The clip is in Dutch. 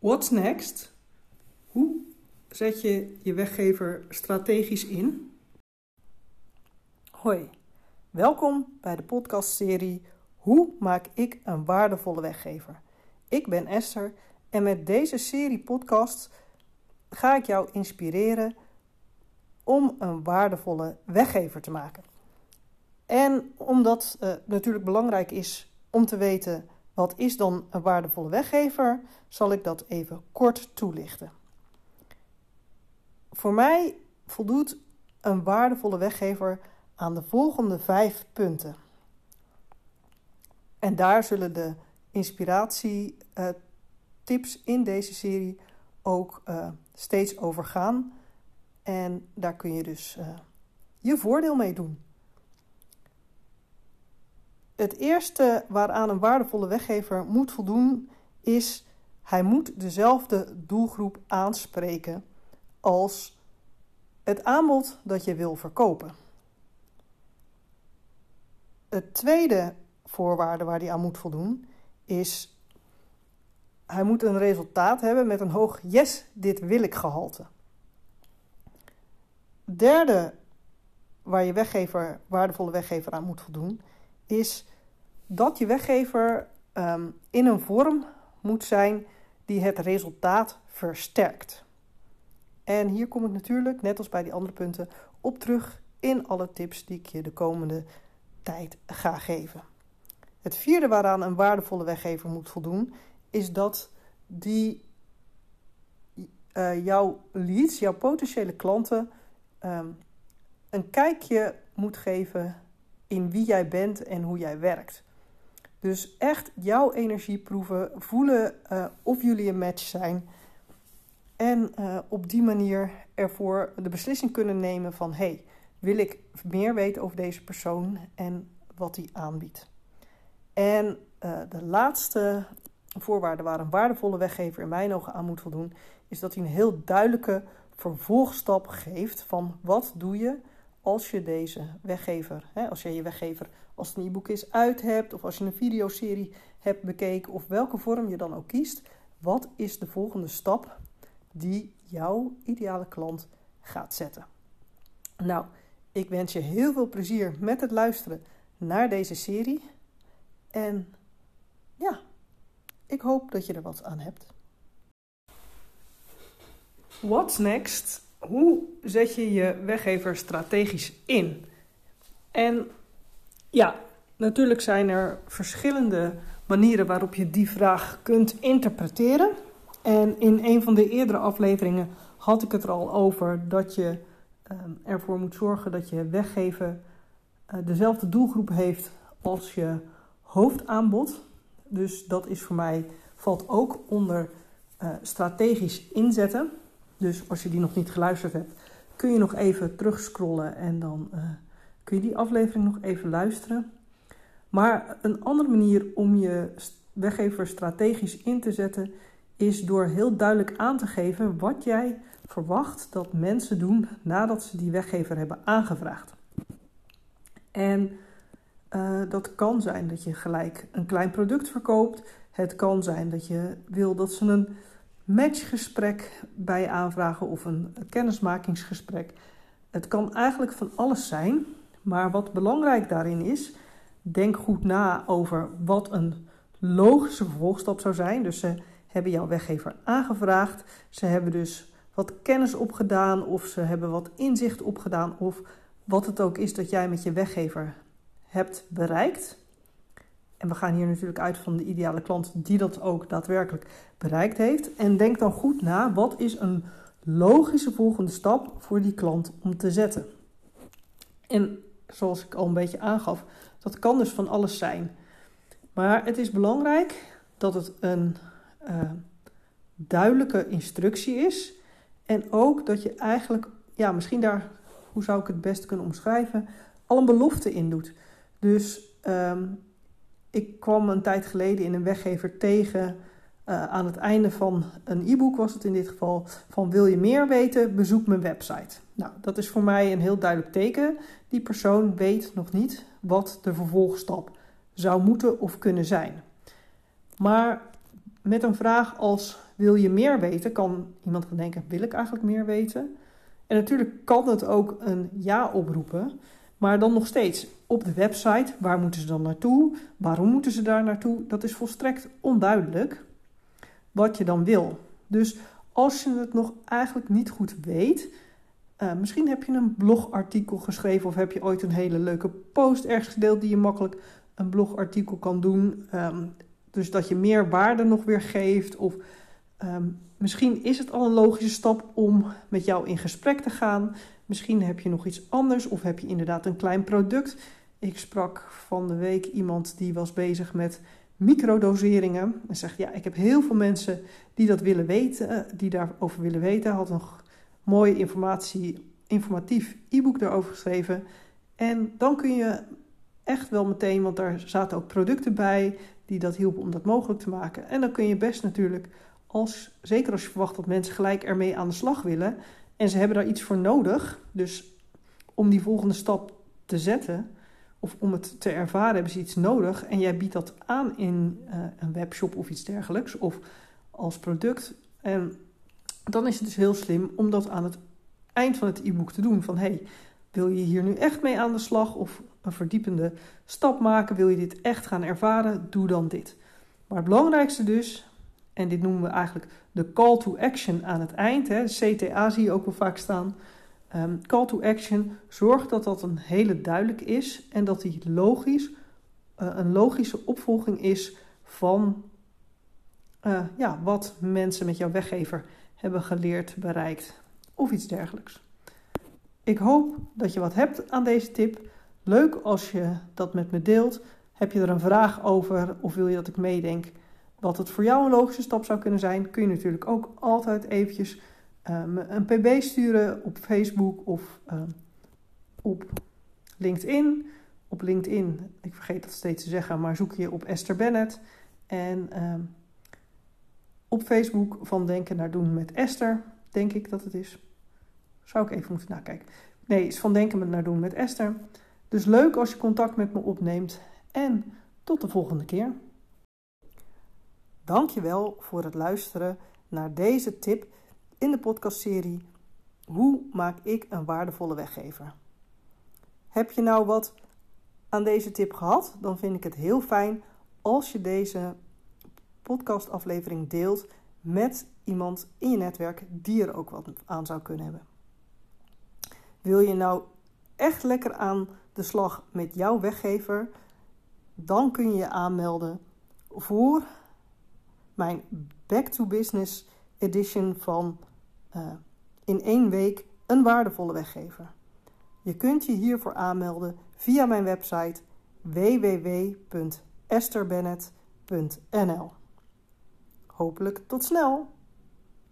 What's next? Hoe zet je je weggever strategisch in? Hoi, welkom bij de podcastserie Hoe maak ik een waardevolle weggever? Ik ben Esther en met deze serie podcasts ga ik jou inspireren om een waardevolle weggever te maken. En omdat het uh, natuurlijk belangrijk is om te weten wat is dan een waardevolle weggever, zal ik dat even kort toelichten. Voor mij voldoet een waardevolle weggever aan de volgende vijf punten. En daar zullen de inspiratietips in deze serie ook uh, steeds over gaan. En daar kun je dus uh, je voordeel mee doen. Het eerste waaraan een waardevolle weggever moet voldoen is hij moet dezelfde doelgroep aanspreken als het aanbod dat je wil verkopen. Het tweede voorwaarde waar hij aan moet voldoen is hij moet een resultaat hebben met een hoog yes, dit wil ik gehalte. Derde waar je weggever, waardevolle weggever aan moet voldoen, is dat je weggever um, in een vorm moet zijn die het resultaat versterkt. En hier kom ik natuurlijk, net als bij die andere punten, op terug in alle tips die ik je de komende tijd ga geven. Het vierde waaraan een waardevolle weggever moet voldoen, is dat die uh, jouw leads, jouw potentiële klanten, um, een kijkje moet geven in wie jij bent en hoe jij werkt. Dus echt jouw energie proeven, voelen uh, of jullie een match zijn. En uh, op die manier ervoor de beslissing kunnen nemen van... hey, wil ik meer weten over deze persoon en wat hij aanbiedt. En uh, de laatste voorwaarde waar een waardevolle weggever in mijn ogen aan moet voldoen... is dat hij een heel duidelijke vervolgstap geeft van wat doe je als je deze weggever, hè, als je je weggever als het een e-book is uit hebt, of als je een videoserie hebt bekeken, of welke vorm je dan ook kiest, wat is de volgende stap die jouw ideale klant gaat zetten? Nou, ik wens je heel veel plezier met het luisteren naar deze serie. En ja, ik hoop dat je er wat aan hebt. What's next? Hoe zet je je weggever strategisch in? En ja, natuurlijk zijn er verschillende manieren waarop je die vraag kunt interpreteren. En in een van de eerdere afleveringen had ik het er al over dat je ehm, ervoor moet zorgen dat je weggever uh, dezelfde doelgroep heeft als je hoofdaanbod. Dus dat is voor mij, valt ook onder uh, strategisch inzetten. Dus als je die nog niet geluisterd hebt, kun je nog even terugscrollen en dan uh, kun je die aflevering nog even luisteren. Maar een andere manier om je weggever strategisch in te zetten is door heel duidelijk aan te geven wat jij verwacht dat mensen doen nadat ze die weggever hebben aangevraagd. En uh, dat kan zijn dat je gelijk een klein product verkoopt. Het kan zijn dat je wil dat ze een matchgesprek bij aanvragen of een kennismakingsgesprek. Het kan eigenlijk van alles zijn, maar wat belangrijk daarin is, denk goed na over wat een logische vervolgstap zou zijn. Dus ze hebben jouw weggever aangevraagd, ze hebben dus wat kennis opgedaan of ze hebben wat inzicht opgedaan of wat het ook is dat jij met je weggever hebt bereikt. En we gaan hier natuurlijk uit van de ideale klant die dat ook daadwerkelijk bereikt heeft. En denk dan goed na, wat is een logische volgende stap voor die klant om te zetten? En zoals ik al een beetje aangaf, dat kan dus van alles zijn. Maar het is belangrijk dat het een uh, duidelijke instructie is. En ook dat je eigenlijk, ja, misschien daar, hoe zou ik het best kunnen omschrijven, al een belofte in doet. Dus um, ik kwam een tijd geleden in een weggever tegen. Uh, aan het einde van een e-book was het in dit geval van wil je meer weten, bezoek mijn website. Nou, dat is voor mij een heel duidelijk teken. Die persoon weet nog niet wat de vervolgstap zou moeten of kunnen zijn. Maar met een vraag als wil je meer weten, kan iemand gaan denken: wil ik eigenlijk meer weten? En natuurlijk kan het ook een ja oproepen, maar dan nog steeds op de website, waar moeten ze dan naartoe? Waarom moeten ze daar naartoe? Dat is volstrekt onduidelijk wat je dan wil. Dus als je het nog eigenlijk niet goed weet, uh, misschien heb je een blogartikel geschreven of heb je ooit een hele leuke post ergens gedeeld die je makkelijk een blogartikel kan doen. Um, dus dat je meer waarde nog weer geeft. Of um, misschien is het al een logische stap om met jou in gesprek te gaan. Misschien heb je nog iets anders of heb je inderdaad een klein product. Ik sprak van de week iemand die was bezig met microdoseringen. En zegt, ja, ik heb heel veel mensen die dat willen weten, die daarover willen weten. Had een mooie informatie, informatief e-book daarover geschreven. En dan kun je echt wel meteen, want daar zaten ook producten bij die dat hielpen om dat mogelijk te maken. En dan kun je best natuurlijk, als, zeker als je verwacht dat mensen gelijk ermee aan de slag willen en ze hebben daar iets voor nodig, dus om die volgende stap te zetten of om het te ervaren hebben ze iets nodig en jij biedt dat aan in uh, een webshop of iets dergelijks of als product. En dan is het dus heel slim om dat aan het eind van het e-book te doen. Van hey, wil je hier nu echt mee aan de slag of een verdiepende stap maken? Wil je dit echt gaan ervaren? Doe dan dit. Maar het belangrijkste dus, en dit noemen we eigenlijk de call to action aan het eind, hè, CTA zie je ook wel vaak staan. Um, call to action, zorg dat dat een hele duidelijk is en dat die logisch, uh, een logische opvolging is van uh, ja, wat mensen met jouw weggever hebben geleerd, bereikt of iets dergelijks. Ik hoop dat je wat hebt aan deze tip. Leuk als je dat met me deelt. Heb je er een vraag over of wil je dat ik meedenk wat het voor jou een logische stap zou kunnen zijn? Kun je natuurlijk ook altijd eventjes uh, een pb sturen op Facebook of uh, op LinkedIn. Op LinkedIn, ik vergeet dat steeds te zeggen, maar zoek je op Esther Bennett. En uh, op Facebook van Denken naar Doen met Esther, denk ik dat het is. Zou ik even moeten nakijken. Nee, is van Denken naar Doen met Esther. Dus leuk als je contact met me opneemt. En tot de volgende keer. Dankjewel voor het luisteren naar deze tip in de podcastserie Hoe maak ik een waardevolle weggever? Heb je nou wat aan deze tip gehad? Dan vind ik het heel fijn als je deze podcastaflevering deelt met iemand in je netwerk die er ook wat aan zou kunnen hebben. Wil je nou echt lekker aan de slag met jouw weggever? Dan kun je je aanmelden voor mijn Back to Business edition van uh, in één week een waardevolle weggever. Je kunt je hiervoor aanmelden via mijn website www.esterbennett.nl. Hopelijk tot snel!